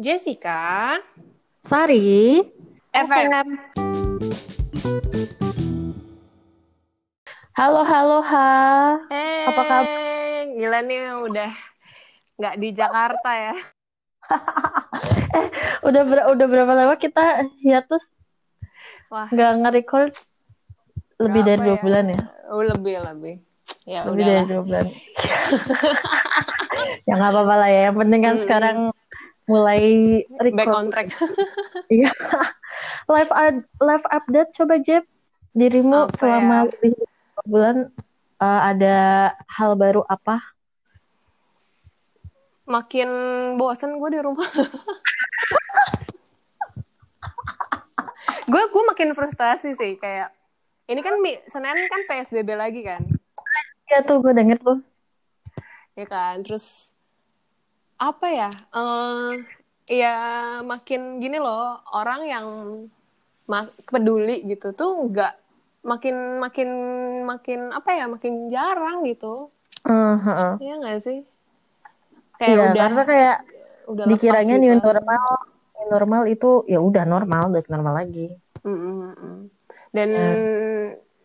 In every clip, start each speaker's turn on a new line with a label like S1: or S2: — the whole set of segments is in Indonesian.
S1: Jessica,
S2: Sari,
S1: FM.
S2: Halo, halo, ha.
S1: Eh,
S2: Apa kabar?
S1: Gila nih udah nggak di Jakarta ya.
S2: Udah ber- udah berapa lama kita hiatus
S1: Wah,
S2: nggak nge-record? Lebih dari dua bulan ya?
S1: Oh, lebih lebih. Ya
S2: Lebih dari
S1: udahlah.
S2: dua bulan. ya nggak apa-apa lah ya. Yang penting kan
S1: Hmm.
S2: sekarang mulai
S1: Back
S2: record.
S1: on track.
S2: Iya. live ad- live update coba Jeb. Dirimu
S1: Apa
S2: selama
S1: ya?
S2: lebih bulan eh, ada hal baru apa?
S1: Makin bosen gue di rumah. gue gue makin frustasi sih kayak ini kan Senin kan PSBB lagi kan.
S2: Ya tuh gue denger tuh.
S1: ya kan terus apa ya? Eh ya makin gini loh orang yang peduli gitu tuh nggak makin makin makin apa ya makin jarang gitu.
S2: Heeh.
S1: ya nggak sih? Kayak
S2: Iya,
S1: udah
S2: karena kayak
S1: udah
S2: dikiranya
S1: gitu.
S2: new normal new normal itu ya udah normal udah normal lagi.
S1: Mm, mm, dan
S2: Ya.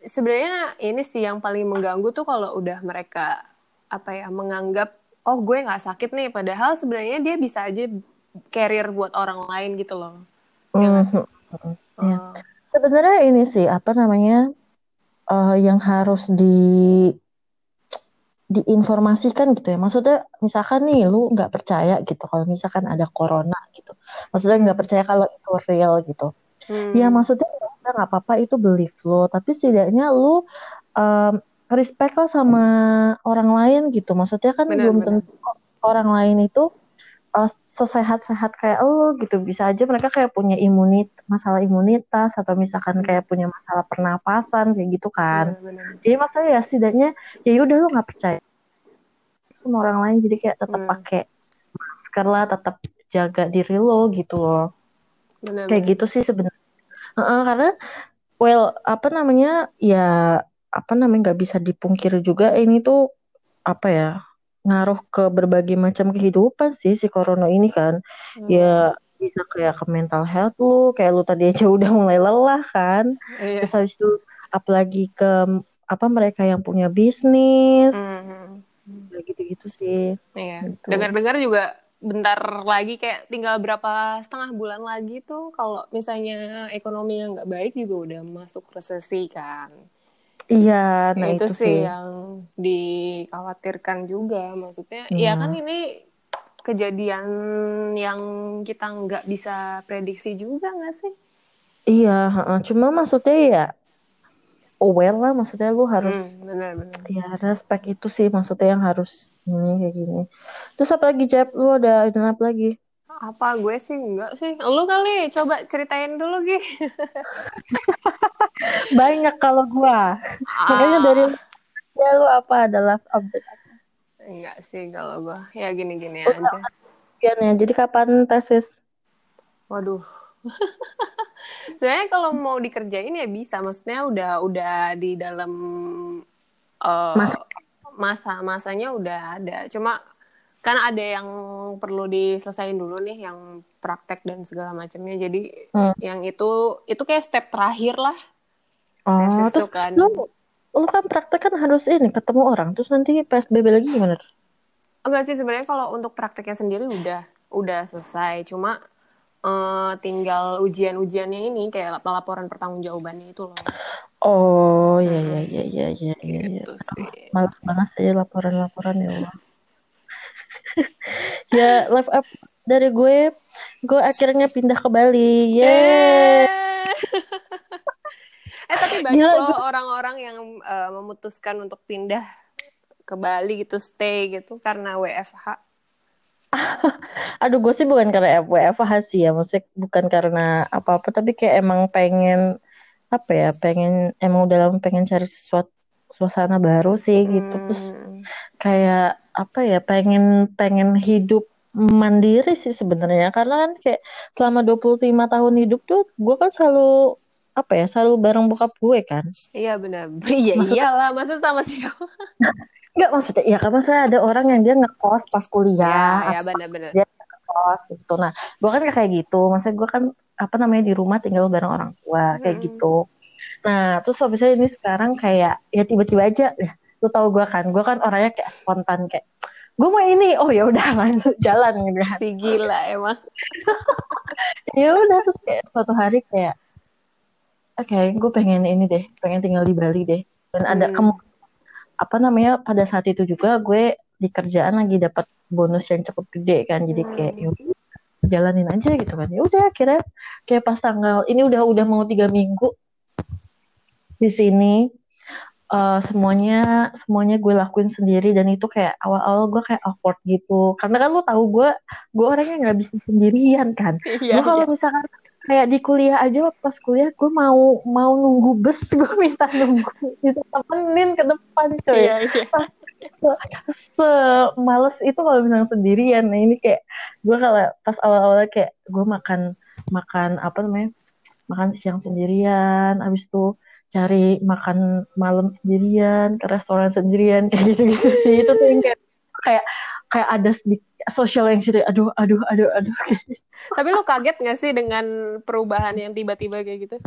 S1: sebenarnya ini sih yang paling mengganggu tuh kalau udah mereka apa ya menganggap oh gue nggak sakit nih. Padahal sebenarnya dia bisa aja carrier buat orang lain gitu loh.
S2: Iya.
S1: Oh,
S2: sebenarnya ini sih apa namanya eh, yang harus di diinformasikan gitu ya. Maksudnya misalkan nih lu nggak percaya gitu kalau misalkan ada corona gitu. Maksudnya nggak percaya kalau itu real gitu.
S1: Hmm.
S2: ya maksudnya ya nggak apa-apa itu belief lo tapi setidaknya lu em, respect lah sama orang lain gitu maksudnya kan
S1: Benar,
S2: belum
S1: benar.
S2: tentu orang lain itu eh, sesehat-sehat kayak lo gitu bisa aja mereka kayak punya imunit masalah imunitas atau misalkan kayak punya masalah pernapasan kayak gitu kan
S1: Benar, benar.
S2: jadi maksudnya ya setidaknya ya udah lu nggak percaya sama orang lain jadi kayak tetap
S1: Hmm.
S2: pakai masker lah tetap jaga diri lo gitu loh
S1: Benar,
S2: kayak
S1: benar.
S2: gitu sih sebenarnya Heeh, karena well apa namanya ya apa namanya nggak bisa dipungkiri juga ini tuh apa ya ngaruh ke berbagai macam kehidupan sih si corona ini kan
S1: Hmm.
S2: ya bisa kayak ke mental health lu kayak lu tadi aja udah mulai lelah kan
S1: Iya.
S2: terus habis itu apalagi ke apa mereka yang punya bisnis
S1: Hmm.
S2: gitu-gitu sih
S1: Iya.
S2: Gitu.
S1: Dengar-dengar juga bentar lagi kayak tinggal berapa setengah bulan lagi tuh kalau misalnya ekonomi yang nggak baik juga udah masuk resesi kan.
S2: Iya nah
S1: itu,
S2: itu,
S1: sih
S2: sih.
S1: yang dikhawatirkan juga maksudnya
S2: Iya.
S1: ya kan ini kejadian yang kita nggak bisa prediksi juga nggak sih?
S2: Iya heeh. cuma maksudnya ya aware lah maksudnya lu harus
S1: Hmm, benar-benar
S2: ya respect itu sih maksudnya yang harus ini kayak gini. Terus apa lagi Jeb lu ada ada apa lagi
S1: apa gue sih? Enggak sih. Lu kali coba ceritain dulu Gi.
S2: Banyak kalau gua. Makanya dari ya lu apa adalah update
S1: enggak sih kalau gue ya gini-gini aja.
S2: ya jadi kapan tesis?
S1: Waduh. Sebenarnya kalau mau dikerjain ya bisa. Maksudnya udah udah di dalam eh,
S2: Masa.
S1: masa masanya udah ada. Cuma kan ada yang perlu diselesain dulu nih yang praktek dan segala macamnya. Jadi
S2: Hmm.
S1: yang itu itu kayak step terakhir lah.
S2: Oh
S1: tesis
S2: terus
S1: tuh kan.
S2: lu lu kan praktek kan harus ini ketemu orang. Terus nanti PSBB lagi gimana?
S1: Enggak sih sebenarnya kalau untuk prakteknya sendiri udah udah selesai. Cuma eh, tinggal ujian-ujiannya ini kayak laporan pertanggungjawabannya itu loh.
S2: Oh iya iya iya iya iya iya iya.
S1: gitu sih.
S2: Males banget sih laporan-laporan ya Allah. ya live up dari gue, gue akhirnya pindah ke Bali. Yeay.
S1: eh tapi banyak
S2: Gila,
S1: loh orang-orang yang eh, memutuskan untuk pindah ke Bali gitu stay gitu karena WFH
S2: Aduh, gue sih bukan karena WFH sih ya, maksudnya bukan karena apa-apa, tapi kayak emang pengen apa ya, pengen emang udah lama pengen cari sesuatu suasana baru sih gitu. Terus
S1: Hmm,
S2: kayak apa ya, pengen pengen hidup mandiri sih sebenarnya. Karena kan kayak selama 25 tahun hidup tuh gue kan selalu apa ya selalu bareng bokap gue kan.
S1: Iya benar. Iya
S2: Maksudnya-
S1: iyalah masa sama siapa?
S2: Enggak maksudnya ya kan maksudnya ada orang yang dia ngekos pas kuliah
S1: ya ya benar-benar.
S2: dia kos gitu. Nah gue kan kayak gitu. Maksudnya gue kan apa namanya di rumah tinggal bareng orang tua kayak
S1: Hmm.
S2: gitu. Nah terus habisnya ini sekarang kayak ya tiba-tiba aja ya lu tahu gue kan gue kan orangnya kayak spontan kayak gue mau ini oh ya udah langsung jalan gitu kan
S1: Si gila emang.
S2: ya udah terus kayak suatu hari kayak oke gue pengen ini deh pengen tinggal di Bali deh dan ada
S1: Hmm.
S2: kem- apa namanya pada saat itu juga gue di kerjaan lagi dapat bonus yang cukup gede kan jadi kayak
S1: Hmm.
S2: ya jalanin aja gitu kan ya udah akhirnya kayak pas tanggal ini udah udah mau tiga minggu di sini eh, semuanya semuanya gue lakuin sendiri. Dan itu kayak awal-awal gue kayak awkward gitu. Karena kan lu tahu gue gue orangnya nggak bisa sendirian kan.
S1: Iya,
S2: gue kalau
S1: iya.
S2: misalkan kayak di kuliah aja waktu pas kuliah gue mau mau nunggu bus gue minta nunggu itu temenin ke depan coy.
S1: Iya, iya.
S2: se males itu kalau misalnya sendirian. Nah ini kayak gue kalau pas awal-awalnya kayak gue makan makan apa namanya makan siang sendirian. Abis itu cari makan malam sendirian ke restoran sendirian kayak gitu-gitu sih itu tuh yang kayak kayak kayak ada sedikit social anxiety aduh aduh aduh aduh
S1: Tapi lu kaget gak sih dengan perubahan yang tiba-tiba kayak gitu?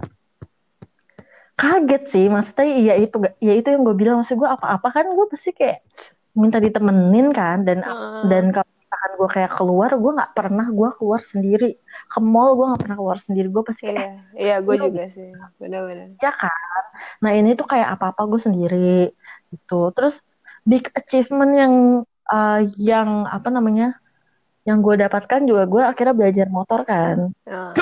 S2: kaget sih maksudnya ya itu ya itu yang gue bilang maksud gue apa-apa kan gue pasti kayak minta ditemenin kan dan
S1: Heeh.
S2: dan kalau misalkan gue kayak keluar gue nggak pernah gue keluar sendiri ke mall gue nggak pernah keluar sendiri gue pasti kayak
S1: Iya, iya gue juga sih. Benar-benar.
S2: ya kan nah ini tuh kayak apa-apa gue sendiri gitu terus big achievement yang eh, yang apa namanya yang gue dapatkan juga gue akhirnya belajar motor kan
S1: Heeh.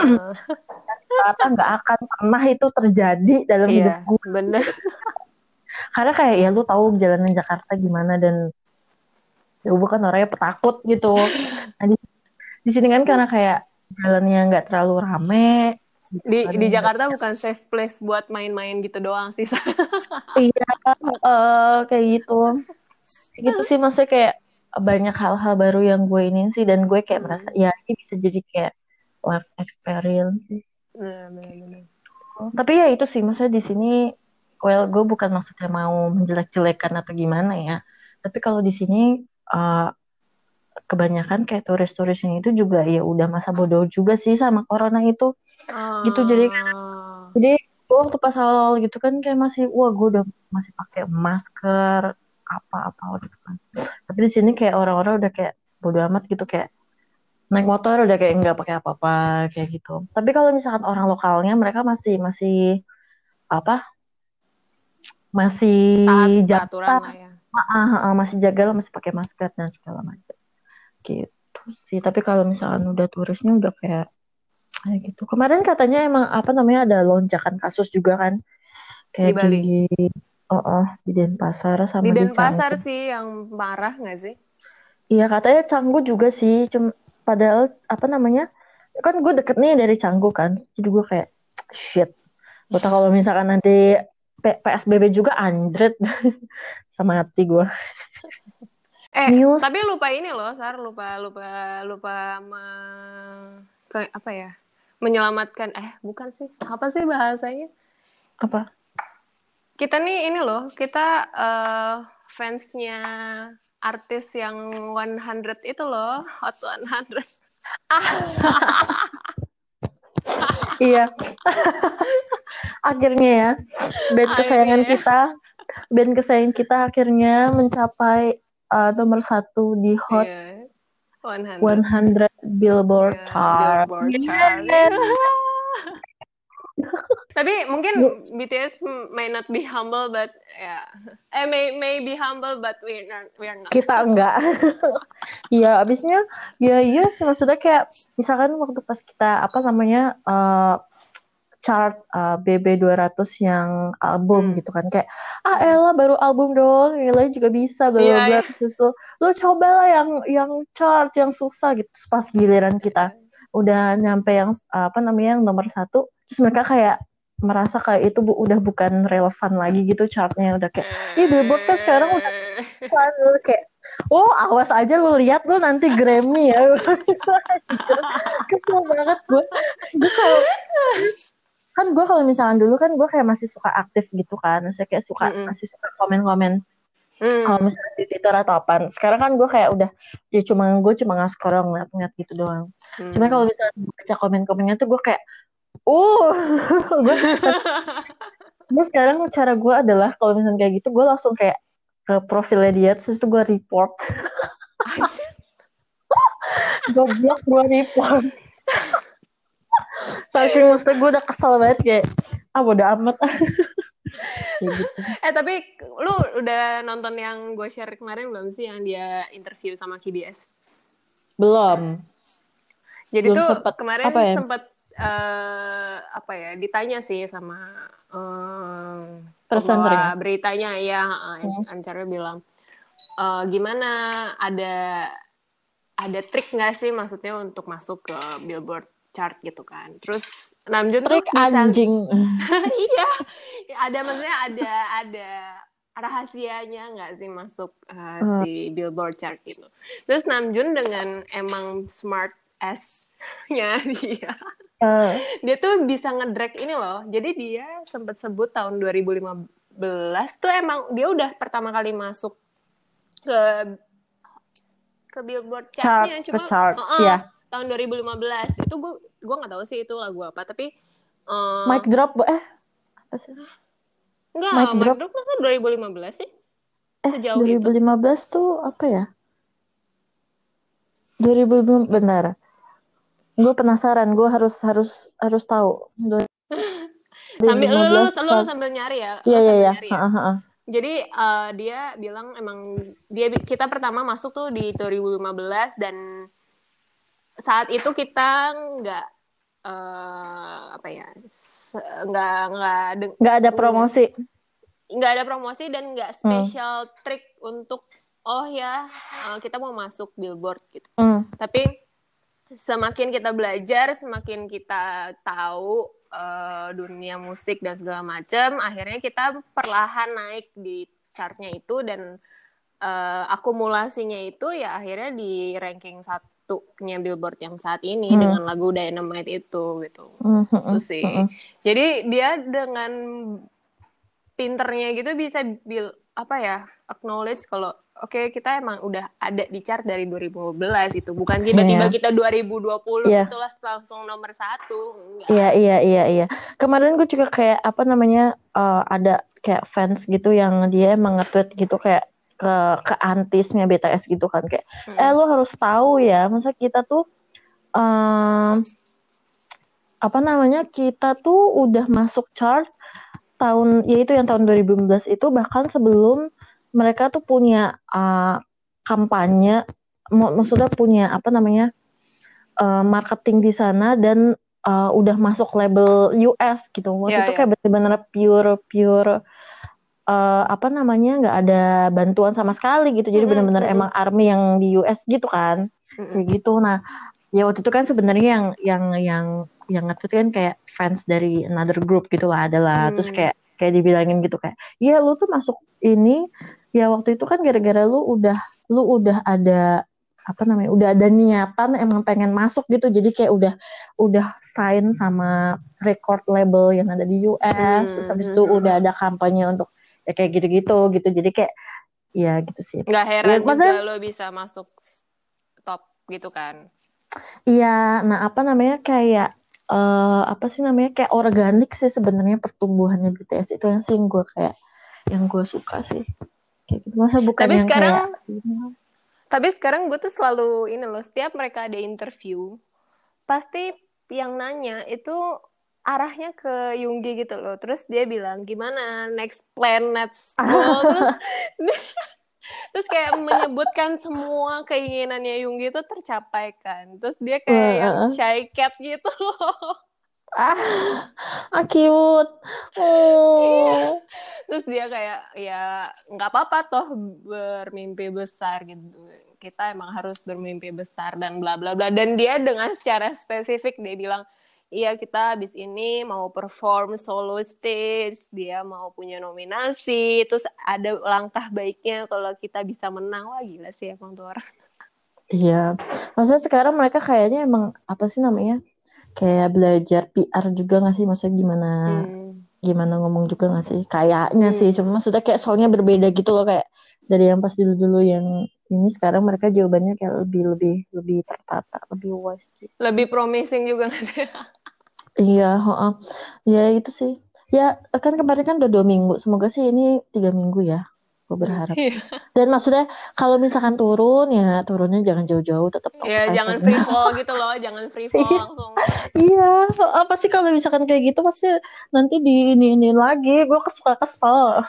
S2: ternyata nggak akan pernah itu terjadi dalam hidup
S1: Iya,
S2: gue
S1: bener.
S2: karena kayak ya lu tahu jalanan Jakarta gimana dan ya gue kan orangnya petakut gitu. Nah, di, di sini kan karena kayak jalannya nggak terlalu rame
S1: Di di Jakarta bukan safe place buat main-main gitu doang sih.
S2: iya eh, kayak gitu. Gitu sih maksudnya kayak banyak hal-hal baru yang gue ini sih dan gue kayak
S1: Hmm.
S2: merasa ya ini bisa jadi kayak life experience sih.
S1: Nah,
S2: tapi ya itu sih maksudnya di sini well gue bukan maksudnya mau menjelek-jelekan atau gimana ya. Tapi kalau di sini eh, kebanyakan kayak turis-turis ini itu juga ya udah masa bodoh juga sih sama corona itu Gitu, jadi
S1: Ah.
S2: jadi gue waktu pas awal gitu kan kayak masih wah gue udah masih pakai masker apa-apa gitu kan tapi di sini kayak orang-orang udah kayak bodoh amat gitu kayak naik motor udah kayak nggak pakai apa-apa kayak gitu tapi kalau misalkan orang lokalnya mereka masih masih apa masih
S1: lah ya.
S2: Ah, ah, ah, masih jaga lah masih pakai masker dan segala macam. Gitu sih tapi kalau misalkan udah turisnya udah kayak kayak gitu. Kemarin katanya emang apa namanya ada lonjakan kasus juga kan? Kayak
S1: Di Bali.
S2: di oh, oh di Denpasar sama
S1: Di
S2: di
S1: Denpasar
S2: Canggu.
S1: sih yang parah nggak sih?
S2: iya katanya Canggu juga sih cuma padahal apa namanya kan gue deket nih dari Canggu kan jadi gue kayak shit. Gue tau kalau misalkan nanti PSBB juga anjret sama hati gue
S1: Eh,
S2: News.
S1: tapi lupa ini loh, Sar, lupa lupa lupa me- ke- apa ya? Menyelamatkan eh bukan sih. Apa sih bahasanya?
S2: apa
S1: Kita nih ini loh, kita eh, fansnya artis yang 100 itu loh, Hot 100.
S2: Iya. akhirnya ya, band kesayangan
S1: Akhirnya.
S2: kita, band kesayangan kita akhirnya mencapai uh, nomor satu di Hot
S1: Iya. 100.
S2: 100 Billboard
S1: Iya,
S2: Chart.
S1: Billboard
S2: Yeah.
S1: chart. Tapi mungkin BTS may not be humble, but ya, eh may may be humble, but we're not, we're not.
S2: Kita enggak. Iya, abisnya ya iya sih maksudnya kayak misalkan waktu pas kita apa namanya uh, chart uh, BB 200 yang album
S1: Hmm.
S2: gitu kan kayak ah Ella baru album doang yang lain juga bisa
S1: Iya,
S2: bla
S1: iya.
S2: terus susul lu cobalah yang yang chart yang susah gitu pas giliran kita udah nyampe yang apa namanya yang nomor satu terus mereka kayak merasa kayak itu bu, udah bukan relevan lagi gitu chartnya. Udah kayak Ih, Billboard kan sekarang udah lu kayak oh awas aja lu lihat lu nanti Grammy ya. Anjir, kesel banget gue gue kalau kan gue kalau misalkan dulu kan gue kayak masih suka aktif gitu kan. Saya kayak suka
S1: Mm-mm.
S2: masih suka komen-komen.
S1: Hmm.
S2: kalau misalnya di Twitter atau apa sekarang kan gue kayak udah ya cuma gue cuma nggak scroll ngeliat-ngeliat gitu doang.
S1: Hmm.
S2: cuma kalau misalnya baca komen-komennya tuh gue kayak uh gue gue sekarang cara gue adalah kalau misalnya kayak gitu gue langsung kayak ke profilnya dia terus itu gue report gue blok gue report saking maksudnya gue udah kesel banget kayak ah bodo amat gitu.
S1: eh tapi lu udah nonton yang gue share kemarin belum sih yang dia interview sama KBS?
S2: belum
S1: Jadi
S2: Belum
S1: tuh
S2: sempet,
S1: kemarin
S2: apa ya?
S1: sempet eh, apa ya ditanya sih sama pembawa beritanya ya
S2: Hmm.
S1: Ancarnya bilang "Eh, gimana ada ada trik nggak sih maksudnya untuk masuk ke Billboard chart gitu kan? Terus Namjoon tuh
S2: trik
S1: bisa
S2: anjing
S1: iya ada maksudnya ada ada rahasianya nggak sih masuk uh,
S2: Hmm.
S1: si Billboard chart gitu terus Namjoon dengan emang smart S-nya dia
S2: Eh,
S1: dia tuh bisa ngedrag ini loh. Jadi dia sempat sebut tahun 2015 tuh emang dia udah pertama kali masuk ke ke Billboard
S2: chart
S1: chartnya cuma
S2: chart
S1: uh-uh,
S2: ya
S1: tahun 2015 itu gue gue nggak tahu sih itu lagu apa tapi uh,
S2: mic drop eh. Apa sih
S1: Enggak,
S2: Mic
S1: Mic
S2: drop.
S1: Drop kan 2015 sih.
S2: eh
S1: Sejauh itu.
S2: 2015 tuh apa ya? 2015 benar gue penasaran gue harus harus harus tahu
S1: Sambil lu, lu, lu,
S2: 2015
S1: lu sambil nyari ya.
S2: iya iya
S1: sambil
S2: iya
S1: nyari ya. Jadi eh, dia bilang emang dia kita pertama masuk tuh di 2015 dan saat itu kita nggak eh, apa ya nggak nggak
S2: nggak ada promosi
S1: nggak ada promosi dan nggak
S2: Hmm.
S1: special trick untuk oh ya eh, kita mau masuk billboard gitu.
S2: Hmm.
S1: Tapi semakin kita belajar, semakin kita tahu eh, dunia musik dan segala macam, akhirnya kita perlahan naik di chartnya itu dan eh, akumulasinya itu ya akhirnya di ranking satunya Billboard yang saat ini
S2: Hmm.
S1: dengan lagu Dynamite itu gitu.
S2: Hmm, hmm,
S1: Itu
S2: hmm,
S1: sih.
S2: hmm.
S1: Jadi dia dengan pinternya gitu bisa bil apa ya acknowledge kalau oke kita emang udah ada di chart dari 2015 itu bukan tiba-tiba
S2: Iya.
S1: kita 2020
S2: Iya.
S1: itulah langsung nomor satu
S2: Iya iya iya iya. Kemarin gue juga kayak apa namanya eh, ada kayak fans gitu yang dia emang nge-tweet gitu kayak ke ke antisnya BTS gitu kan kayak
S1: Mm.
S2: eh lo harus tahu ya masa kita tuh em, apa namanya kita tuh udah masuk chart tahun yaitu yang tahun 2015 itu bahkan sebelum mereka tuh punya eh, kampanye mak- maksudnya punya apa namanya eh, marketing di sana dan eh, udah masuk label US gitu waktu
S1: Iya,
S2: itu
S1: iya.
S2: kayak bener-bener pure pure eh, apa namanya nggak ada bantuan sama sekali gitu jadi
S1: Mm-mm,
S2: bener-bener
S1: mm-mm.
S2: emang army yang di US gitu kan
S1: Mm-mm.
S2: kayak gitu nah ya waktu itu kan sebenarnya yang yang yang yang nge-tweet kan kayak fans dari another group gitu lah adalah terus
S1: Hmm.
S2: kayak kayak dibilangin gitu kayak ya lu tuh masuk ini ya waktu itu kan gara-gara lu udah lu udah ada apa namanya udah ada niatan emang pengen masuk gitu. Jadi kayak udah udah sign sama record label yang ada di US
S1: Hmm,
S2: terus habis itu
S1: hmm, hmm.
S2: udah ada kampanye untuk ya kayak gitu-gitu gitu. Jadi kayak ya gitu sih.
S1: Nggak heran
S2: Ya, maksudnya-
S1: juga lo bisa masuk top gitu kan?
S2: Iya, nah apa namanya kayak eh apa sih namanya kayak organik sih sebenarnya pertumbuhannya BTS itu yang sih gue kayak yang gue suka sih. Kayak gitu. Masa bukan
S1: Tapi
S2: yang
S1: sekarang-
S2: kayak
S1: tapi sekarang gue tuh selalu ini loh setiap mereka ada interview pasti yang nanya itu arahnya ke Yunggi gitu loh terus dia bilang gimana next plan next goal terus terus kayak menyebutkan semua keinginannya Yunggi itu tercapai kan. Terus dia kayak
S2: Eh,
S1: yang shy cat gitu loh.
S2: Ah, ah cute. Oh.
S1: terus dia kayak ya nggak apa-apa toh bermimpi besar gitu. Kita emang harus bermimpi besar dan bla bla bla. Dan dia dengan secara spesifik dia bilang iya kita habis ini mau perform solo stage dia mau punya nominasi terus ada langkah baiknya kalau kita bisa menang wah gila sih emang tuh orang
S2: Iya, maksudnya sekarang mereka kayaknya emang apa sih namanya kayak belajar PR juga nggak sih? Maksudnya gimana
S1: Hmm.
S2: gimana ngomong juga nggak sih? Kayaknya
S1: Hmm.
S2: sih, cuma maksudnya kayak soalnya berbeda gitu loh kayak dari yang pas dulu-dulu yang ini sekarang mereka jawabannya kayak lebih lebih lebih tertata lebih wise gitu.
S1: Lebih promising juga nggak sih?
S2: Iya, heeh. Ya itu sih. Ya kan kemarin kan udah dua minggu. Semoga sih ini tiga minggu ya. Gue berharap.
S1: Iya.
S2: Dan maksudnya kalau misalkan turun ya turunnya jangan jauh-jauh, tetap top
S1: Ya,
S2: five
S1: jangan free fall gitu loh, jangan free fall langsung.
S2: Iya, apa sih kalau misalkan kayak gitu pasti nanti di ini ini lagi. Gue kesel kesel.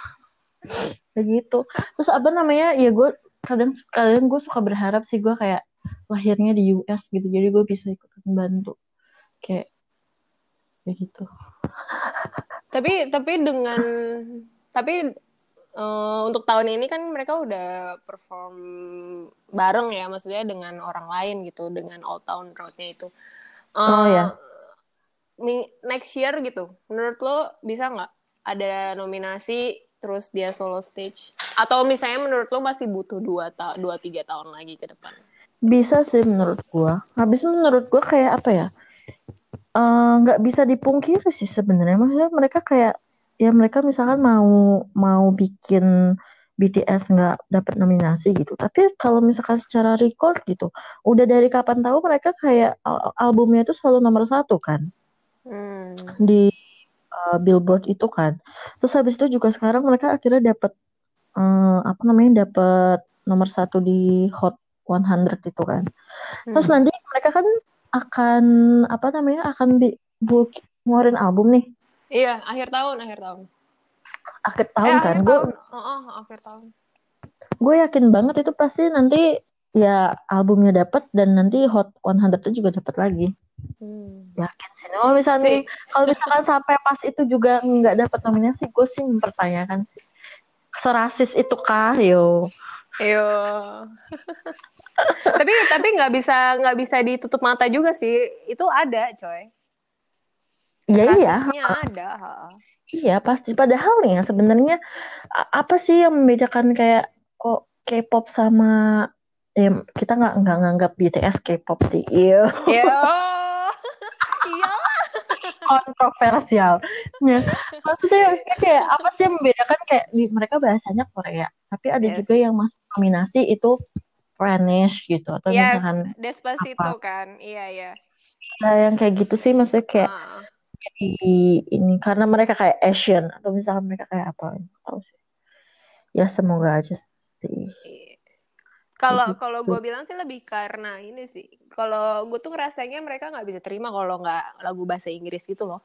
S2: Kayak gitu. Terus apa namanya? Ya gue kadang kadang gue suka berharap sih gue kayak lahirnya di US gitu. Jadi gue bisa ikut bantu. Kayak kayak gitu.
S1: Tapi tapi dengan tapi eh, untuk tahun ini kan mereka udah perform bareng ya, maksudnya dengan orang lain gitu, dengan Old Town Road-nya itu.
S2: Oh,
S1: Eh,
S2: ya.
S1: Next year gitu, menurut lo bisa nggak ada nominasi terus dia solo stage? Atau misalnya menurut lo masih butuh dua ta dua tiga tahun lagi ke depan?
S2: Bisa sih menurut gua. Habis menurut gua kayak apa ya? Eh, nggak bisa dipungkiri sih sebenarnya. Maksudnya mereka kayak ya mereka misalkan mau mau bikin BTS nggak dapat nominasi gitu. Tapi kalau misalkan secara record gitu, udah dari kapan tahu mereka kayak al- albumnya itu selalu nomor satu kan
S1: Hmm.
S2: di eh, Billboard itu kan. Terus habis itu juga sekarang mereka akhirnya dapat eh, apa namanya dapat nomor satu di Hot 100 itu kan. Terus
S1: Hmm.
S2: nanti mereka kan akan apa namanya akan bi bu- ngeluarin album nih
S1: Iya, akhir tahun, akhir tahun.
S2: akhir
S1: Eh,
S2: tahun kan.
S1: akhir
S2: Gue.
S1: Oh, oh, akhir tahun.
S2: gue yakin banget itu pasti nanti ya albumnya dapat dan nanti Hot 100 itu juga dapat lagi.
S1: Hmm.
S2: Yakin sih. Oh misalnya kalau misalkan sampai pas itu juga nggak dapat nominasi, gue sih mempertanyakan sih. Serasis itu kah, yo?
S1: Yo. tapi tapi nggak bisa nggak bisa ditutup mata juga sih. Itu ada, coy.
S2: Iya iya,
S1: Rasisnya ada.
S2: iya pasti. Padahal nih ya sebenarnya apa sih yang membedakan kayak kok K-pop sama ya kita nggak nggak nganggap BTS K-pop sih. Iya.
S1: Yo. Iya.
S2: Kontroversial. Ya. Maksudnya, kayak apa sih yang membedakan kayak di- mereka bahasanya Korea, tapi ada
S1: Yes.
S2: juga yang masuk nominasi itu Spanish gitu atau
S1: Yes,
S2: misalkan
S1: Despacito kan. Iya, iya.
S2: ya, yang kayak gitu sih maksudnya kayak
S1: Ah.
S2: di ini karena mereka kayak Asian atau misalkan mereka kayak apa tahu sih. Ya semoga aja sih.
S1: Kalau kalau gue bilang sih lebih karena ini sih. Kalau gue tuh ngerasanya mereka nggak bisa terima kalau nggak lagu bahasa Inggris gitu loh.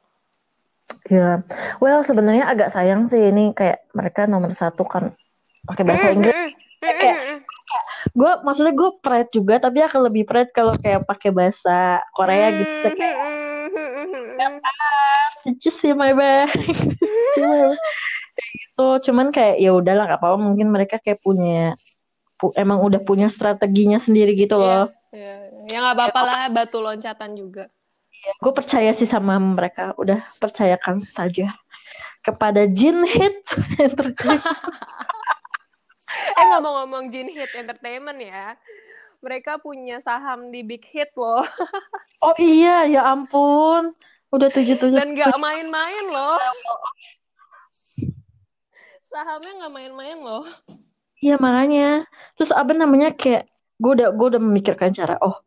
S2: Ya, well sebenarnya agak sayang sih ini kayak mereka nomor satu kan pakai bahasa Inggris. kayak-. Gue maksudnya gue pride juga tapi akan lebih pride kalau kayak pakai bahasa Korea gitu kayak you see my bag? Gitu. Cuman kayak ya udahlah nggak apa-apa mungkin mereka kayak punya pu- emang udah punya strateginya sendiri gitu loh.
S1: Ya, ya nggak apa-apa lah batu loncatan juga.
S2: Gue percaya sih sama mereka. Udah percayakan saja kepada Jin Hit Entertainment.
S1: Eh ngomong-ngomong Jin Hit Entertainment ya, mereka punya saham di Big Hit loh,
S2: Oh iya, ya ampun. Udah tujuh tujuh.
S1: dan nggak main-main loh. Sahamnya nggak main-main loh.
S2: Iya makanya. Terus apa namanya kayak gue udah gue udah memikirkan cara oh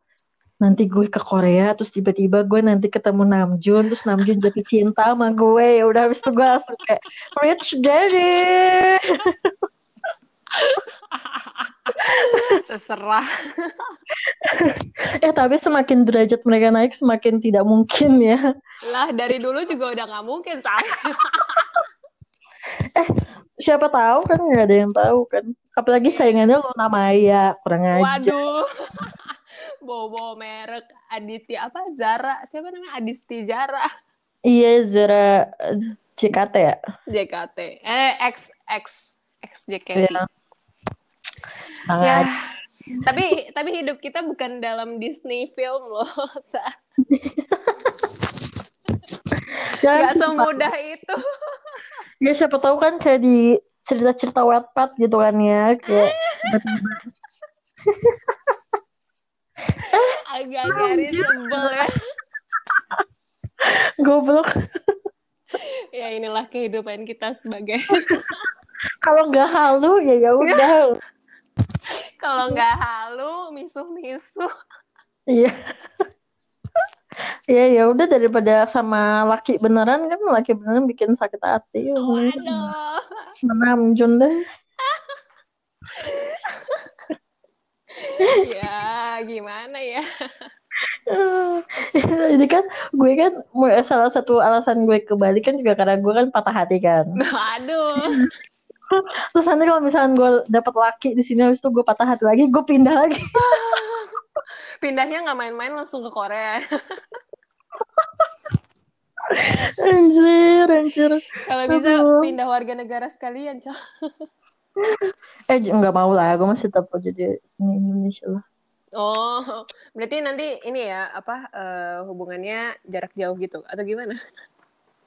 S2: nanti gue ke Korea terus tiba-tiba gue nanti ketemu Namjoon terus Namjoon jadi cinta sama gue ya udah habis itu gue langsung kayak rich daddy
S1: Terserah.
S2: eh tapi semakin derajat mereka naik semakin tidak mungkin ya
S1: Lah dari dulu juga udah nggak mungkin say.
S2: siapa tahu kan nggak ada yang tahu kan. Apalagi saingannya Luna Maya kurang aja
S1: Waduh. Bobo merek Aditya apa Zara? Siapa namanya? Adisti Zara.
S2: Iya Zara eh, JKT ya?
S1: JKT eh X X X JKT ya
S2: sangat.
S1: Tapi tapi hidup kita bukan dalam Disney film loh Sa. Nggak semudah itu
S2: Ya siapa tahu kan kayak di cerita-cerita Wattpad gitu kan ya kayak
S1: agak-agak sebel ya.
S2: Goblok.
S1: Ya inilah kehidupan kita sebagai
S2: kalau nggak halu ya ya udah.
S1: Kalau nggak halu, misuh-misuh.
S2: iya ya ya udah daripada sama laki beneran kan laki beneran bikin sakit hati ya,
S1: Waduh.
S2: menamjun deh
S1: ya, gimana ya?
S2: jadi kan gue kan salah satu alasan gue ke Bali kan juga karena gue kan patah hati kan
S1: Aduh.
S2: terus nanti kalau misalnya gue dapet laki di sini habis itu gue patah hati lagi gue pindah lagi
S1: Pindahnya nggak main-main langsung ke Korea.
S2: anjir anjir
S1: Kalau bisa
S2: Aduh.
S1: pindah warga negara sekalian, Cok.
S2: eh nggak mau lah gue masih tetap jadi ini Indonesia lah
S1: Oh, berarti nanti ini ya, apa eh, hubungannya jarak jauh gitu atau gimana?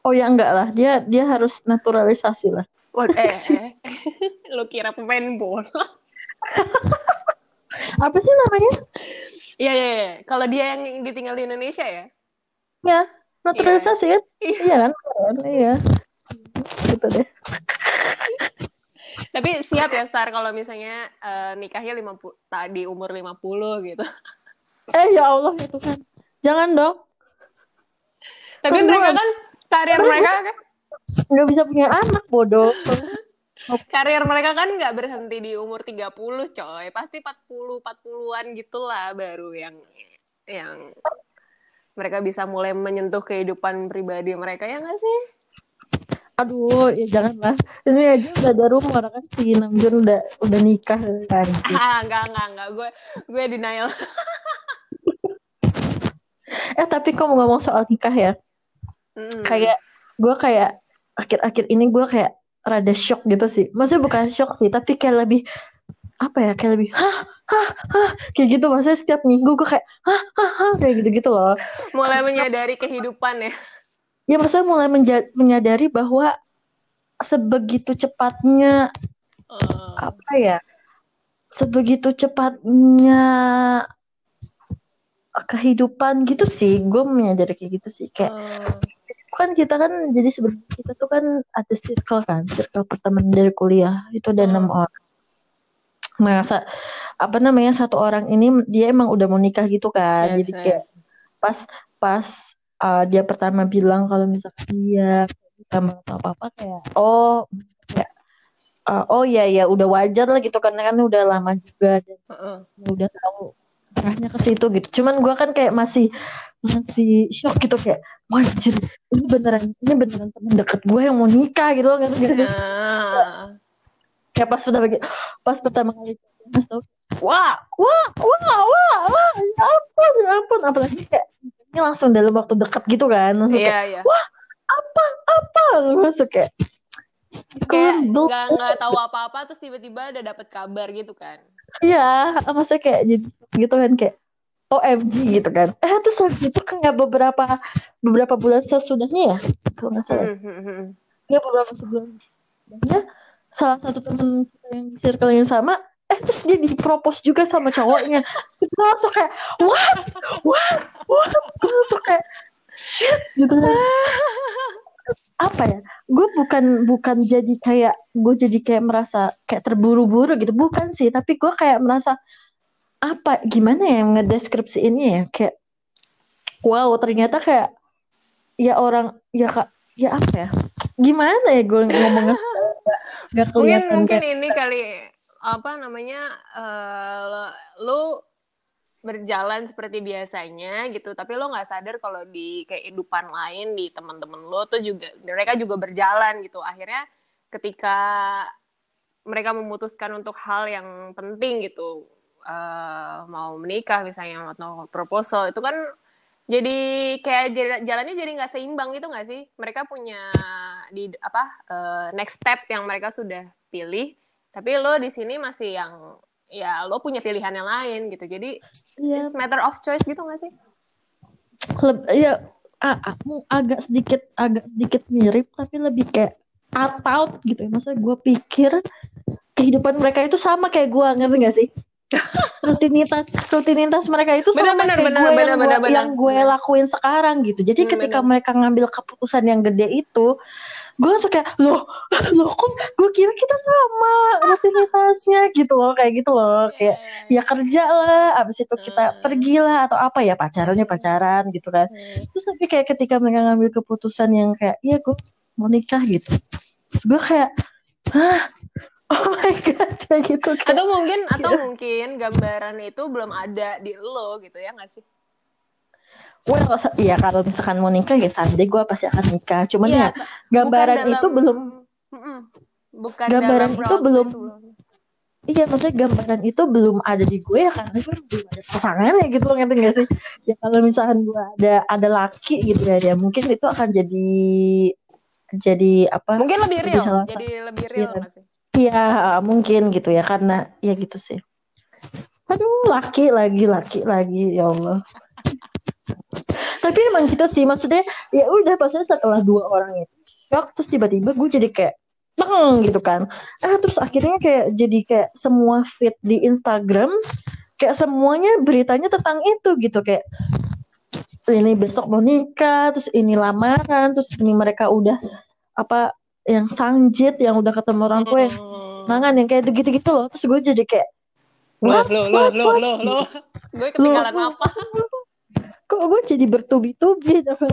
S2: oh ya enggak lah dia dia harus naturalisasi lah
S1: Waduh, eh, eh. Lu kira pemain bola?
S2: Apa sih namanya?
S1: Iya, iya, iya. Kalau dia yang ditinggal di Indonesia ya?
S2: ya naturalisasi kan?
S1: Iya.
S2: kan? Iya. Gitu deh.
S1: Tapi siap ya, Star, kalau misalnya eh, nikahnya 50, ta- di umur 50 gitu.
S2: eh ya Allah itu kan. Jangan dong.
S1: Tapi
S2: Kan
S1: mereka kan, karir mereka kan,
S2: nggak bisa punya anak bodoh
S1: karir mereka kan nggak berhenti di umur 30, coy. Pasti 40, 40-an gitulah baru yang yang mereka bisa mulai menyentuh kehidupan pribadi mereka ya nggak sih?
S2: aduh ya janganlah ini aja udah ada rumor kan si Namjoon udah udah nikah kan
S1: Ah, enggak, enggak, enggak. Gue gue denial.
S2: eh tapi kok ngomong soal nikah ya
S1: Mm.
S2: kayak gue kayak akhir-akhir ini gue kayak rada shock gitu sih. Maksudnya bukan shock sih tapi kayak lebih apa ya kayak lebih hah? Hah? Hah? Kayak gitu. Maksudnya setiap minggu gue kayak hah? Hah? Hah? Kayak gitu gitu loh.
S1: Mulai menyadari kehidupan ya.
S2: ya maksudnya mulai menyadari bahwa sebegitu cepatnya
S1: Eh,
S2: apa ya sebegitu cepatnya kehidupan gitu sih. Gue menyadari kayak gitu sih kayak
S1: eh,
S2: kan kita kan jadi sebenarnya kita tuh kan ada circle kan circle pertemanan dari kuliah itu ada
S1: Hmm.
S2: enam orang nah sa- apa namanya satu orang ini dia emang udah mau nikah gitu kan
S1: yes,
S2: jadi kayak
S1: yes.
S2: pas pas uh, dia pertama bilang kalau misalkan dia sama atau apa apa kayak oh kayak uh, oh ya ya udah wajar lah gitu karena kan udah lama juga dan
S1: Heeh.
S2: udah tahu arahnya ke situ gitu. Cuman gua kan kayak masih masih shock gitu kayak wajir ini beneran ini beneran temen deket gue yang mau nikah gitu loh gak sih?
S1: Nah,
S2: Kayak pas udah bagi pas pertama kali mas tau wah wah wah wah wah ya ampun ya ampun apalagi kayak ini langsung dalam waktu dekat gitu kan langsung kayak
S1: iya, iya.
S2: apa apa langsung kayak
S1: Kayak nggak nggak tahu apa-apa terus tiba-tiba ada dapat kabar gitu kan.
S2: Iya, maksudnya kayak gitu kan kayak OMG gitu kan. Eh terus habis itu kayak beberapa beberapa bulan sesudahnya ya, kalau nggak salah. Ya beberapa sebelum sesudahnya salah satu temen kita yang di circle yang sama, eh terus dia dipropose juga sama cowoknya. Terus langsung kayak what, what, what, gue langsung kayak shit gitu kan. Bukan bukan jadi kayak gue jadi kayak merasa kayak terburu-buru gitu, bukan sih. Tapi gue kayak merasa apa gimana ya ngedeskripsiinnya ya? Kayak wow ternyata kayak ya orang ya kak ya apa ya? Gimana ya gue ngomongnya?
S1: Mungkin mungkin
S2: kayak
S1: ini kali apa namanya eh, lu berjalan seperti biasanya gitu. Tapi lo nggak sadar kalau di kehidupan lain di teman-teman lo tuh juga mereka juga berjalan gitu. Akhirnya ketika mereka memutuskan untuk hal yang penting gitu eh, mau menikah misalnya atau proposal itu kan jadi kayak jala- jalannya jadi nggak seimbang gitu nggak sih? Mereka punya di apa eh, next step yang mereka sudah pilih tapi lo di sini masih yang ya lo punya pilihan yang lain gitu. Jadi
S2: ya,
S1: it's matter of choice gitu nggak sih?
S2: Leb- ya a- a- mu- agak sedikit agak sedikit mirip tapi lebih kayak out out gitu. Ya masa gue pikir kehidupan mereka itu sama kayak gue ngerti gak sih? Rutinitas rutinitas mereka itu sama kayak
S1: benar,
S2: gue
S1: benar,
S2: yang gue, yang gue lakuin sekarang gitu. Jadi
S1: Hmm,
S2: ketika
S1: benar.
S2: mereka ngambil keputusan yang gede itu gue suka kayak loh loh kok gue kira kita sama rutinitasnya? Gitu loh kayak gitu loh kayak ya kerja lah abis itu kita
S1: Hmm.
S2: pergi lah atau apa ya pacarannya pacaran gitu kan.
S1: Hmm.
S2: terus tapi kayak ketika mereka ngambil keputusan yang kayak iya gue mau nikah gitu. Terus gue kayak hah? Oh my god kayak gitu kan.
S1: Atau mungkin atau mungkin gambaran itu belum ada di lo gitu ya nggak sih?
S2: Well se- ya kalau misalkan mau nikah ya someday gue pasti akan nikah cuman
S1: Iya,
S2: ya
S1: ta-
S2: gambaran
S1: bukan
S2: itu
S1: dalam-
S2: belum
S1: bukan
S2: Gambaran
S1: dalam
S2: itu belum-
S1: itu
S2: iya maksudnya gambaran itu belum ada di gue ya karena gue belum ada pasangannya gitu loh ngerti gak sih ya kalau misalkan gue ada ada laki gitu ya ya mungkin itu akan jadi jadi apa
S1: Mungkin lebih
S2: Jadi
S1: real,
S2: salah
S1: jadi lebih real
S2: Iya.
S1: nggak sih?
S2: Iya mungkin gitu ya karena ya gitu sih. Aduh laki lagi laki lagi ya Allah. Tapi emang gitu sih maksudnya ya udah pasnya setelah dua orang itu shock terus tiba-tiba gue jadi kayak teng gitu kan. Ah terus akhirnya kayak jadi kayak semua feed di Instagram kayak semuanya beritanya tentang itu gitu kayak ini besok mau nikah terus ini lamaran terus ini mereka udah apa yang sangjit yang udah ketemu orang tua yang
S1: Hmm.
S2: nangan yang kayak gitu-gitu loh terus gue jadi kayak
S1: Loh,
S2: what,
S1: loh, loh,
S2: what,
S1: loh,
S2: what?
S1: loh, loh. Gue ketinggalan
S2: Loh,
S1: apa?
S2: Kok gue jadi bertubi-tubi sama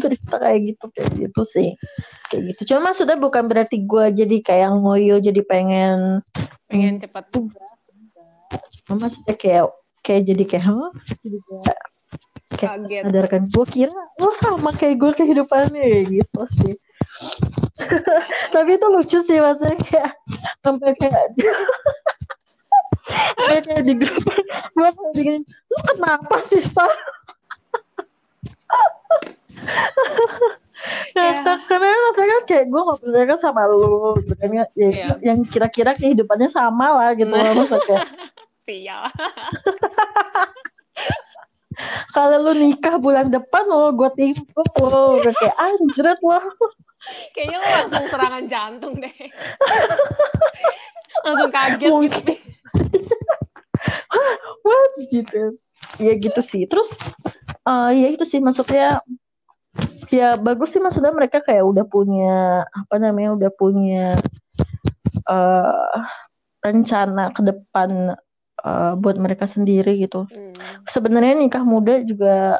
S2: berita kayak gitu kayak gitu sih kayak gitu cuma maksudnya bukan berarti gue jadi kayak ngoyo jadi pengen
S1: Pengen cepet.
S2: cuma maksudnya kayak kayak jadi kayak huh? jadi kayak kayak
S1: Kaget.
S2: sadarkan gue kira lo sama kayak gue kehidupannya gitu sih tapi itu lucu sih maksudnya kayak sampai kayak kayak di grup gue kayak bikin lu kenapa sih Star
S1: Ya.
S2: Ya, karena maksudnya kan kayak gue ngobrolnya kan sama lu gitu kan ya,
S1: Iya.
S2: yang kira-kira kehidupannya sama lah gitu loh maksudnya
S1: Sial.
S2: kalau lu nikah bulan depan lo gue timpuk lo kayak anjret lo
S1: Kayaknya lo langsung serangan jantung deh. langsung kaget
S2: Mungkin.
S1: gitu.
S2: what gitu ya gitu sih terus eh ya itu sih maksudnya ya bagus sih maksudnya mereka kayak udah punya apa namanya udah punya eh rencana ke depan eh, buat mereka sendiri gitu
S1: Hmm.
S2: sebenarnya nikah muda juga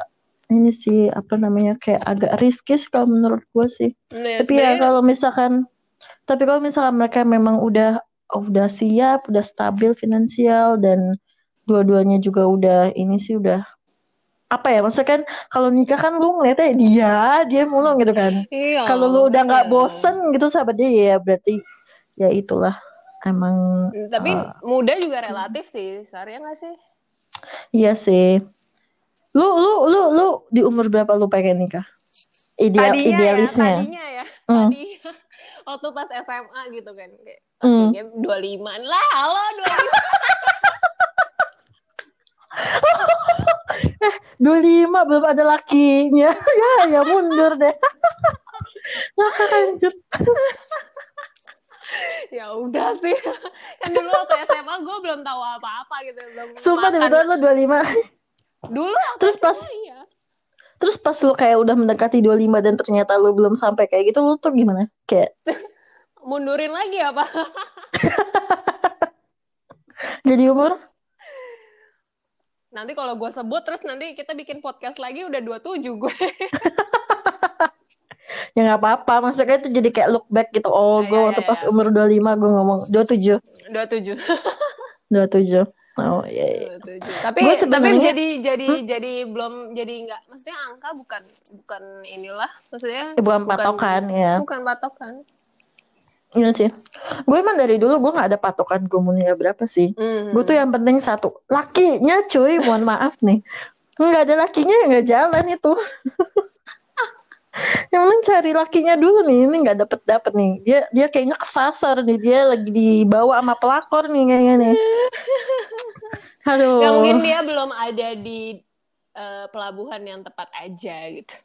S2: ini sih apa namanya kayak agak risky sih kalau menurut gue sih
S1: Nah,
S2: tapi ya kalau misalkan tapi kalau misalkan mereka memang udah udah siap udah stabil finansial dan dua-duanya juga udah ini sih udah apa ya maksudnya kan kalau nikah kan lu ngeliatnya dia dia mulu gitu kan
S1: Iya.
S2: kalau lu udah nggak
S1: iya.
S2: bosen gitu sama dia ya berarti ya itulah emang
S1: Tapi
S2: Ah.
S1: muda juga relatif sih, Sar, ya nggak sih?
S2: iya sih lu lu lu lu di umur berapa lu pengen nikah ideal
S1: Tadinya
S2: idealisnya
S1: ya, tadinya ya.
S2: Hmm.
S1: Tadi waktu pas SMA gitu kan kayak
S2: Hmm.
S1: kayaknya 25 lah, halo 25.
S2: 25 belum ada lakinya ya ya mundur deh Anjir.
S1: ya udah sih. Kan dulu waktu SMA gue belum tahu apa-apa gitu, belum
S2: Sumpah
S1: makan.
S2: betul lu 25
S1: Dulu
S2: Terus pas-
S1: iya.
S2: Terus pas lu kayak udah mendekati 25 dan ternyata lu belum sampai kayak gitu lu tuh gimana? Kayak
S1: mundurin lagi apa?
S2: jadi umur
S1: Nanti kalau gue sebut terus nanti kita bikin podcast lagi udah 27 gue.
S2: ya nggak apa-apa maksudnya itu jadi kayak look back gitu oh
S1: Ya,
S2: gue
S1: ya,
S2: waktu
S1: ya,
S2: pas
S1: ya.
S2: umur 25 gue ngomong 27
S1: 27.
S2: 27 oh iya iya.
S1: 27. Tapi
S2: Gua
S1: tapi
S2: sebenarnya-
S1: jadi jadi jadi belum jadi nggak maksudnya angka bukan bukan inilah maksudnya
S2: Eh, bukan patokan ya
S1: bukan patokan.
S2: Iya sih. Gue emang dari dulu gue nggak ada patokan gue mau nikah berapa sih.
S1: Hmm.
S2: gue tuh yang penting satu lakinya cuy mohon maaf nih. Nggak ada lakinya ya nggak jalan itu. Yang penting cari lakinya dulu nih ini nggak dapet dapet nih. Dia dia kayaknya kesasar nih dia lagi dibawa sama pelakor nih kayaknya nih. Aduh.
S1: Ya mungkin dia belum ada di eh, pelabuhan yang tepat aja gitu.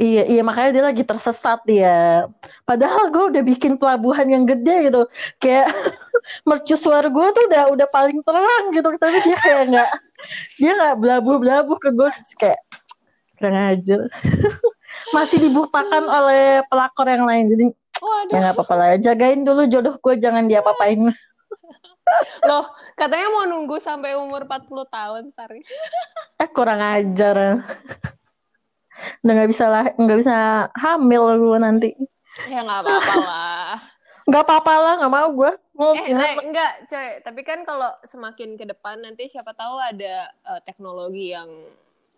S2: Iya iya makanya dia lagi tersesat dia. Padahal gue udah bikin pelabuhan yang gede gitu. Kayak mercusuar gue tuh udah udah paling terang gitu. Tapi dia kayak nggak dia nggak belabu belabu ke gue kayak kurang ajar. Masih dibuktakan oleh pelakor yang lain. Jadi
S1: Waduh.
S2: ya nggak apa-apa lah jagain dulu jodoh gue jangan diapa-apain.
S1: Loh, katanya mau nunggu sampai umur 40 tahun, Sari.
S2: eh kurang ajar udah nggak bisa lah nggak bisa hamil gue nanti
S1: Ya nggak apa-apa lah.
S2: nggak apa-apa lah nggak mau gue mau
S1: Eh, eh, enggak, coy. Tapi kan kalau semakin ke depan nanti siapa tahu ada eh, teknologi yang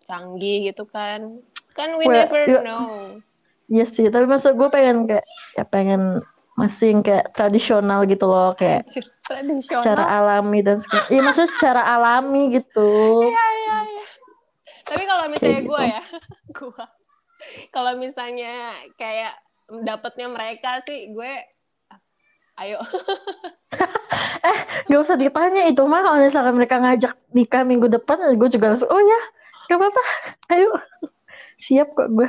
S1: canggih gitu kan. Kan we
S2: Well,
S1: never
S2: iya.
S1: know.
S2: Iya sih tapi maksud gue pengen kayak ya pengen masih yang kayak tradisional gitu loh kayak
S1: Tradisional.
S2: secara alami dan iya maksudnya secara alami gitu
S1: Iya, iya, iya. Tapi kalau misalnya gue
S2: gitu.
S1: ya, gue kalau misalnya kayak dapetnya mereka sih, gue ayo.
S2: Gak usah ditanya itu mah kalau misalkan mereka ngajak nikah minggu depan gue juga langsung oh ya gak apa-apa ayo siap kok gue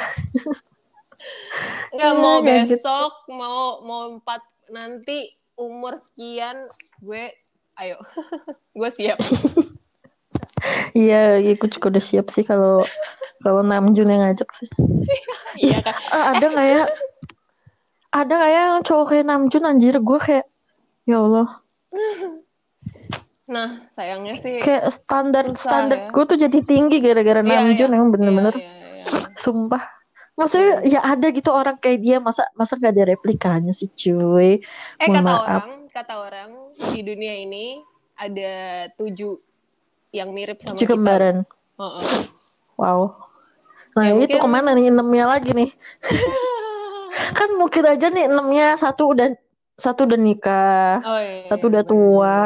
S1: Nggak
S2: Iya,
S1: mau
S2: gitu.
S1: besok, mau mau empat nanti umur sekian, gue ayo. gue siap.
S2: Iya gue juga udah siap sih kalau kalau Namjoon yang ngajak sih
S1: iya kan.
S2: Ah, ada nggak ya ada nggak ya yang cowok kayak Namjoon anjir gue kayak ya Allah
S1: Nah, sayangnya sih.
S2: kayak standar
S1: Susah,
S2: standar
S1: ya.
S2: gue tuh jadi tinggi gara-gara
S1: Iya,
S2: Namjoon
S1: iya.
S2: yang bener-bener
S1: Iya,
S2: sumpah maksudnya ya ada gitu orang kayak dia masa masa nggak ada replikanya sih cuy
S1: Eh
S2: Mohon
S1: kata
S2: maaf.
S1: orang, kata orang di dunia ini ada tujuh yang mirip sama
S2: cuci
S1: kita.
S2: kembaran
S1: Oh, oh.
S2: wow nah
S1: Ya,
S2: itu
S1: mungkin-
S2: ke mana nih enamnya lagi nih kan mungkin aja nih enamnya satu udah satu udah nikah
S1: Oh, iya,
S2: satu
S1: iya,
S2: udah
S1: bener.
S2: tua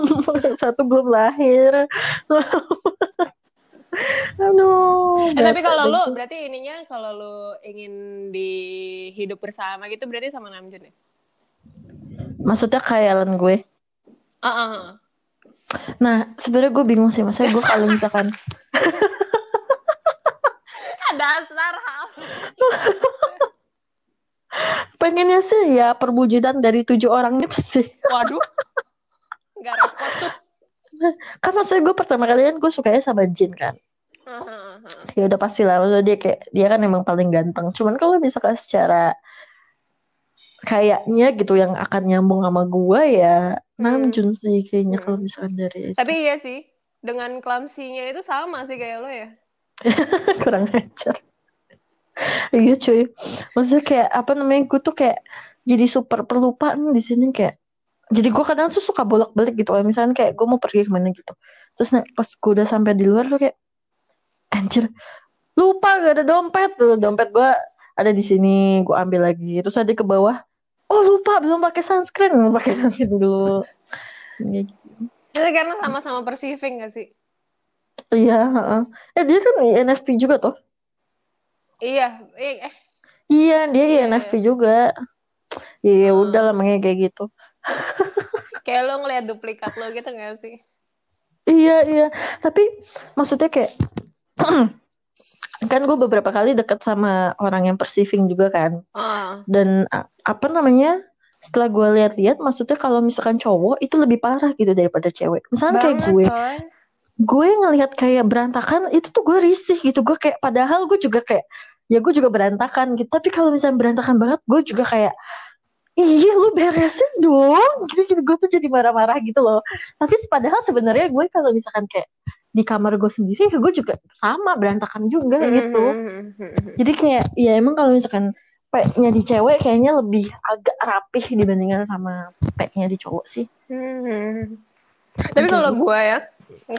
S2: satu belum lahir aduh
S1: Eh, tapi kalau lu berarti ininya kalau lu ingin di hidup bersama gitu berarti sama Namjoon ya?
S2: maksudnya khayalan gue
S1: ah, ah.
S2: Nah sebenarnya gue bingung sih maksudnya gue kalau misalkan
S1: Dasar hal.
S2: pengennya sih ya perwujudan dari tujuh orang itu sih
S1: Waduh. Gak repot tuh.
S2: kan maksudnya gue pertama kali kan gue sukanya sama Jin kan
S1: ah.
S2: ya udah pasti lah maksudnya dia kayak dia kan emang paling ganteng cuman kalau misalkan secara kayaknya gitu yang akan nyambung sama gue ya Namjoon sih kayaknya
S1: Hmm.
S2: kalau misalkan dari itu.
S1: Tapi iya sih, dengan clumsy-nya itu sama sih kayak lo ya.
S2: kurang ajar. Iya cuy. Maksudnya kayak apa namanya gue tuh kayak jadi super perlupaan di sini kayak jadi gue kadang tuh suka bolak-balik gitu. Kayak misalnya kayak gue mau pergi ke mana gitu. Terus nah, pas gue udah sampai di luar tuh kayak anjir lupa gak ada dompet. Tuh dompet gue ada di sini gue ambil lagi. Terus ada ke bawah oh lupa belum pakai sunscreen belum pakai sunscreen dulu Iya,
S1: Itu karena sama-sama perceiving gak sih?
S2: iya heeh. eh dia kan INFP juga tuh
S1: Iya, eh.
S2: Iya, dia
S1: Iya,
S2: INFP juga. Iya,
S1: Hmm.
S2: udah lah makanya kayak gitu.
S1: kayak lo ngeliat duplikat lo gitu gak sih?
S2: Iya, iya. Tapi maksudnya kayak kan gue beberapa kali deket sama orang yang perceiving juga kan.
S1: Ah,
S2: Dan apa namanya? Setelah gue lihat-lihat, maksudnya kalau misalkan cowok itu lebih parah gitu daripada cewek. Misalnya kayak gue,
S1: coy.
S2: gue ngelihat kayak berantakan itu tuh gue risih gitu. Gue kayak padahal gue juga kayak ya gue juga berantakan gitu. Tapi kalau misalnya berantakan banget, gue juga kayak Iya lu beresin dong Gini-gini gue tuh jadi marah-marah gitu loh Tapi padahal sebenarnya gue kalau misalkan kayak Di kamar gue sendiri ya gue juga sama berantakan juga gitu
S1: Mhm.
S2: Jadi kayak ya emang kalau misalkan P-nya di cewek kayaknya lebih agak rapih dibandingkan sama P-nya di cowok sih
S1: Mhm. Tapi kalau gua ya,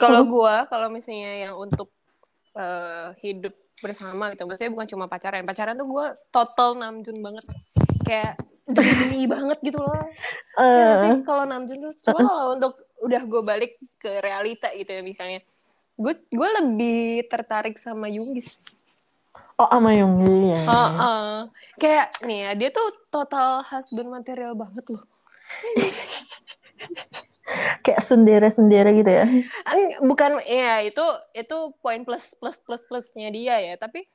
S1: kalau gua, kalau misalnya yang untuk eh, hidup bersama gitu, maksudnya bukan cuma pacaran. Pacaran tuh gua total Namjoon banget, kayak dreamy banget gitu loh. Ya sih?
S2: Eh,
S1: kalau Namjoon tuh, cuma kalau untuk udah gue balik ke realita gitu ya misalnya, gue gue lebih tertarik sama Yungis.
S2: Oh sama Yonggi ya
S1: Heeh. Kayak nih ya, dia tuh total husband material banget loh.
S2: Kayak sendiri-sendiri gitu ya
S1: bukan ya itu itu poin plus plus plus plusnya dia ya tapi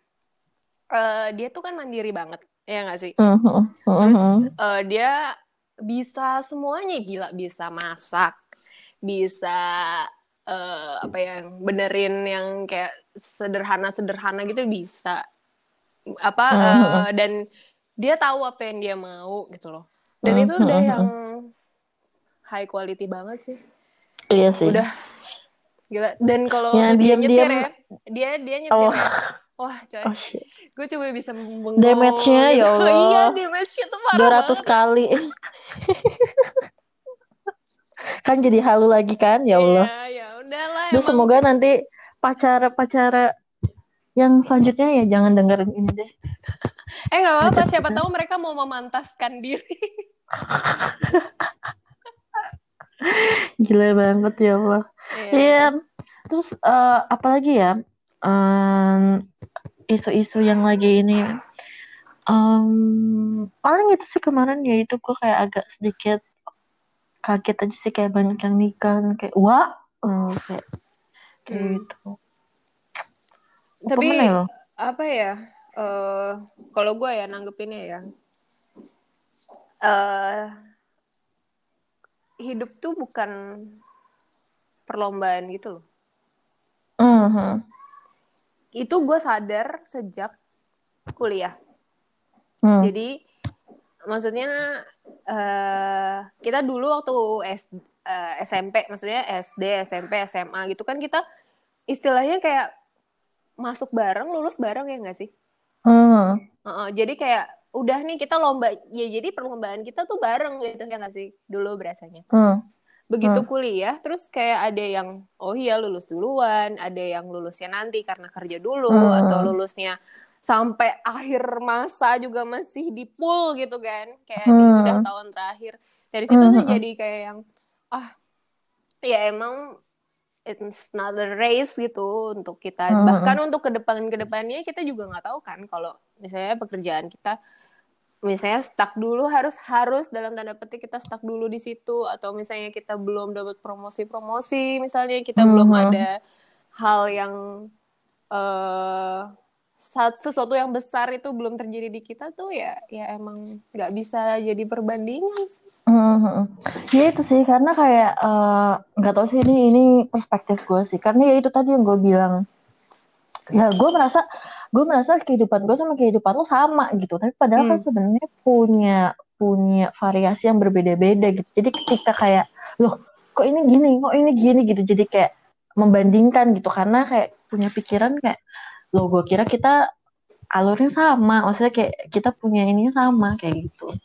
S1: eh, dia tuh kan mandiri banget ya nggak sih
S2: Mhm,
S1: terus
S2: mhm.
S1: eh, dia bisa semuanya gila bisa masak bisa uh, apa ya benerin yang kayak sederhana sederhana gitu bisa. Apa uh, dan dia tahu apa yang dia mau gitu loh. Dan itu udah yang high quality banget sih.
S2: Iya sih.
S1: Udah. Gila. Dan kalau ya, dia nyetir ya dia dia nyetir oh. ya. Wah coy. Oh, gue coba bisa
S2: membangun damage-nya ya Allah
S1: iya damage-nya tuh parah 200
S2: banget. kali. Kan jadi halu lagi kan ya Allah.
S1: ya, ya udahlah
S2: Duh, semoga nanti pacara pacara yang selanjutnya ya jangan dengerin ini deh.
S1: Eh nggak apa-apa siapa tahu mereka mau memantaskan diri.
S2: Gila banget ya Allah iya. Yeah. terus uh, apalagi ya? Um, isu-isu yang lagi ini. Um, paling itu sih kemarin ya itu gue kayak agak sedikit kaget aja sih kayak banyak yang nikah kayak wah um, kayak kayak hmm. gitu
S1: tapi ya? apa ya uh, kalau gue ya nanggepinnya ya uh, hidup tuh bukan perlombaan gitu loh.
S2: Uh -huh.
S1: Itu gue sadar sejak kuliah. Hmm. Jadi maksudnya uh, kita dulu waktu S, uh, SMP, maksudnya SD, SMP, SMA gitu kan kita istilahnya kayak masuk bareng, lulus bareng ya nggak sih?
S2: Hmm.
S1: Uh -uh, jadi kayak udah nih kita lomba ya jadi perlombaan kita tuh bareng gitu ya nggak sih dulu berasanya
S2: hmm.
S1: begitu hmm. kuliah terus kayak ada yang oh iya lulus duluan ada yang lulusnya nanti karena kerja dulu hmm. atau lulusnya sampai akhir masa juga masih di pool gitu kan kayak hmm. di udah tahun terakhir dari situ hmm. sih jadi kayak yang ah ya emang it's not a race gitu untuk kita hmm. bahkan untuk ke depan ke depannya kita juga nggak tahu kan kalau misalnya pekerjaan kita misalnya stuck dulu harus harus dalam tanda petik kita stuck dulu di situ atau misalnya kita belum dapat promosi-promosi misalnya kita hmm. belum ada hal yang uh, sesuatu yang besar itu belum terjadi di kita tuh ya ya emang nggak bisa jadi perbandingan sih.
S2: Hmm, ya itu sih karena kayak eh, nggak uh, tahu sih ini ini perspektif gue sih. Karena ya itu tadi yang gue bilang. Ya gue merasa gue merasa kehidupan gue sama kehidupan lo sama gitu. Tapi padahal kan hmm. kan sebenarnya punya punya variasi yang berbeda-beda gitu. Jadi ketika kayak loh kok ini gini kok ini gini? gitu. Jadi kayak membandingkan gitu. Karena kayak punya pikiran kayak lo gue kira kita alurnya sama. Maksudnya kayak kita punya ini sama kayak gitu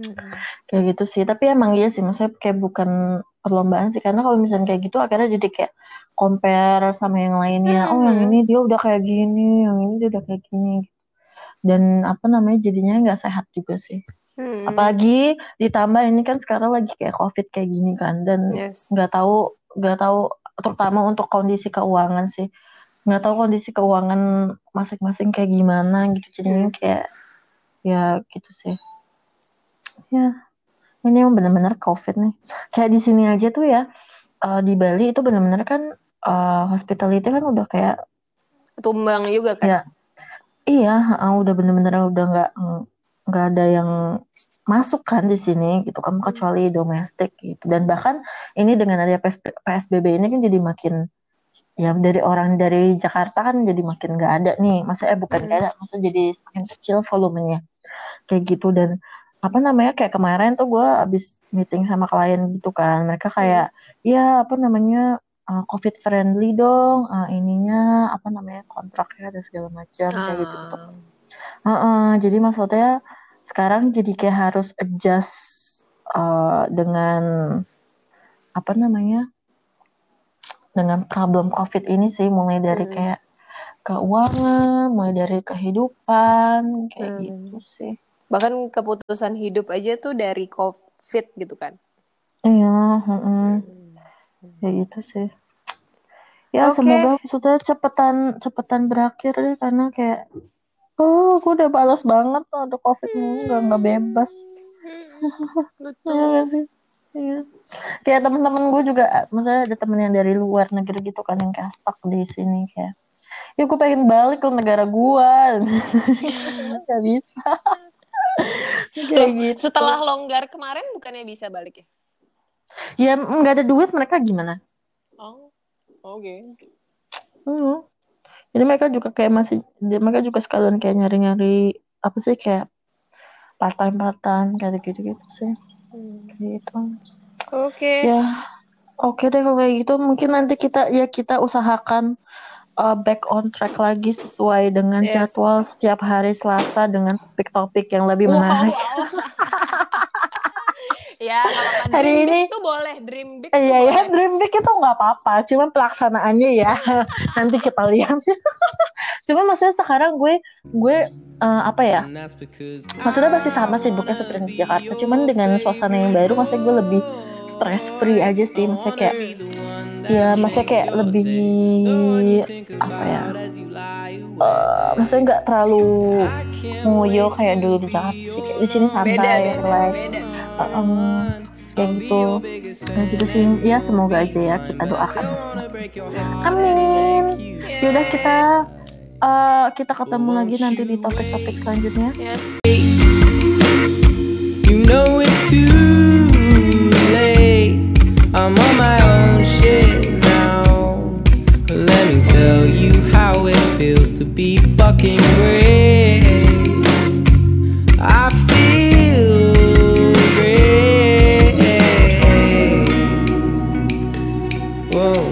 S2: Hmm. Kayak gitu sih. Tapi emang iya sih, maksudnya kayak bukan perlombaan sih. Karena kalau misalnya kayak gitu, akhirnya jadi kayak compare sama yang lainnya. Hmm. Oh yang ini dia udah kayak gini, yang ini dia udah kayak gini. Dan apa namanya jadinya nggak sehat juga sih. Hmm. Apalagi ditambah ini kan sekarang lagi kayak covid kayak gini kan, dan nggak yes. tahu nggak tahu terutama untuk kondisi keuangan sih nggak tahu kondisi keuangan masing-masing kayak gimana gitu jadinya hmm. kayak ya gitu sih ya. Ini yang benar-benar covid nih. Kayak di sini aja tuh ya uh, di Bali itu benar-benar kan uh, hospitality kan udah kayak
S1: tumbang juga kan?
S2: Ya. Iya uh, udah benar-benar udah nggak nggak ada yang masuk kan di sini gitu kan kecuali domestik gitu. Dan bahkan ini dengan ada PSBB ini kan jadi makin ya dari orang dari Jakarta kan jadi makin nggak ada nih. Masa eh bukan nggak hmm. ada masa jadi semakin kecil volumenya. Kayak gitu dan apa namanya kayak kemarin tuh gue abis meeting sama klien gitu kan mereka kayak ya apa namanya uh, covid friendly dong uh, ininya apa namanya kontraknya ada segala macam uh. kayak gitu gitu uh, uh, jadi maksudnya sekarang jadi kayak harus adjust uh, dengan apa namanya dengan problem covid ini sih mulai dari hmm. kayak keuangan mulai dari kehidupan kayak hmm. gitu sih
S1: bahkan keputusan hidup aja tuh dari covid gitu kan
S2: iya hmm. ya gitu sih ya okay. semoga maksudnya cepetan cepetan berakhir deh karena kayak oh aku udah balas banget tuh ada covid hmm. nggak nggak bebas
S1: hmm. betul
S2: ya sih Iya. Kayak temen-temen gue juga, maksudnya ada temen yang dari luar negeri gitu kan yang kayak stuck di sini kayak, ya gue pengen balik ke negara gue, nggak bisa Kayak gitu.
S1: Setelah longgar kemarin bukannya bisa balik ya?
S2: Ya nggak ada duit mereka gimana?
S1: Oh, oke.
S2: Hmm. Jadi mereka juga kayak masih, mereka juga sekalian kayak nyari-nyari apa sih kayak part time part time kayak gitu-gitu sih.
S1: Hmm.
S2: Gitu.
S1: Oke.
S2: Ya, oke deh kalau kayak gitu. Mungkin nanti kita ya kita usahakan uh, back on track lagi sesuai dengan
S1: Yes.
S2: jadwal setiap hari Selasa dengan topik-topik yang lebih
S1: Wow.
S2: menarik.
S1: ya, nggak apa-apa.
S2: Hari
S1: Dream
S2: ini-
S1: big tuh boleh, dream big
S2: Iya ya, dream big itu nggak apa-apa, cuman pelaksanaannya ya nanti kita lihat. cuman maksudnya sekarang gue gue uh, apa ya? Maksudnya masih sama sibuknya seperti di Jakarta, cuman dengan suasana yang baru, maksudnya gue lebih stress free aja sih, maksudnya kayak ya maksudnya kayak lebih apa ya? eh, maksudnya nggak terlalu ngoyo kayak dulu di Jakarta sih, kayak di sini santai,
S1: beda,
S2: relax.
S1: beda.
S2: Kayak gitu nah gitu sih ya semoga aja ya kita doakan amin yaudah kita eh, kita ketemu lagi nanti di topik-topik selanjutnya
S1: Yes.
S3: You know it's too late. I'm on my tell you how it feels to be fucking great. I feel great. Whoa,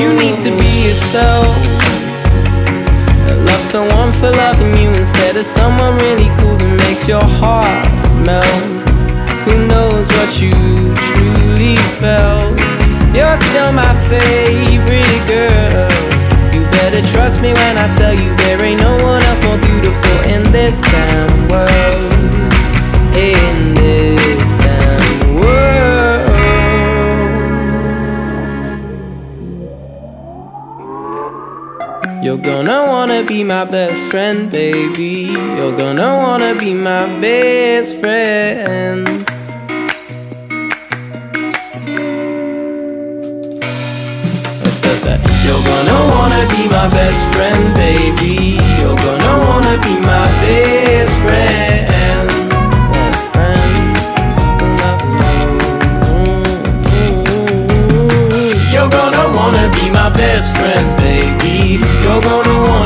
S3: You need to be yourself. Love someone for loving you instead of someone really cool that makes your heart melt. Who knows what you truly felt? Favorite girl. You better trust me when I tell you there ain't no one else more beautiful in this damn world. In this damn world. You're gonna wanna be my best friend, baby. You're gonna wanna be my best friend. Best friend, baby. You're gonna wanna be my best friend. Best friend. You're gonna wanna be my best friend, baby. You're gonna wanna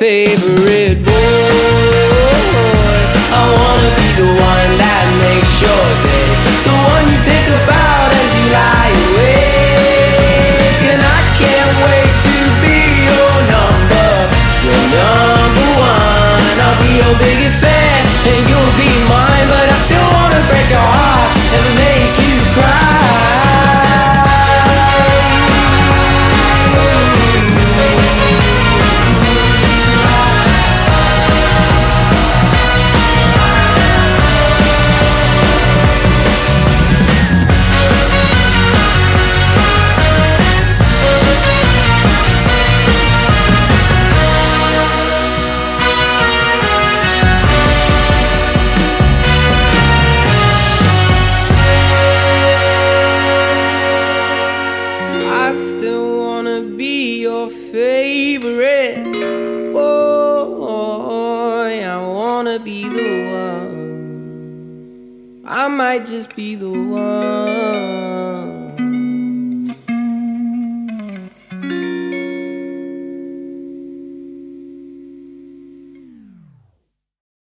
S3: favorite boy. I wanna be the one that makes your day,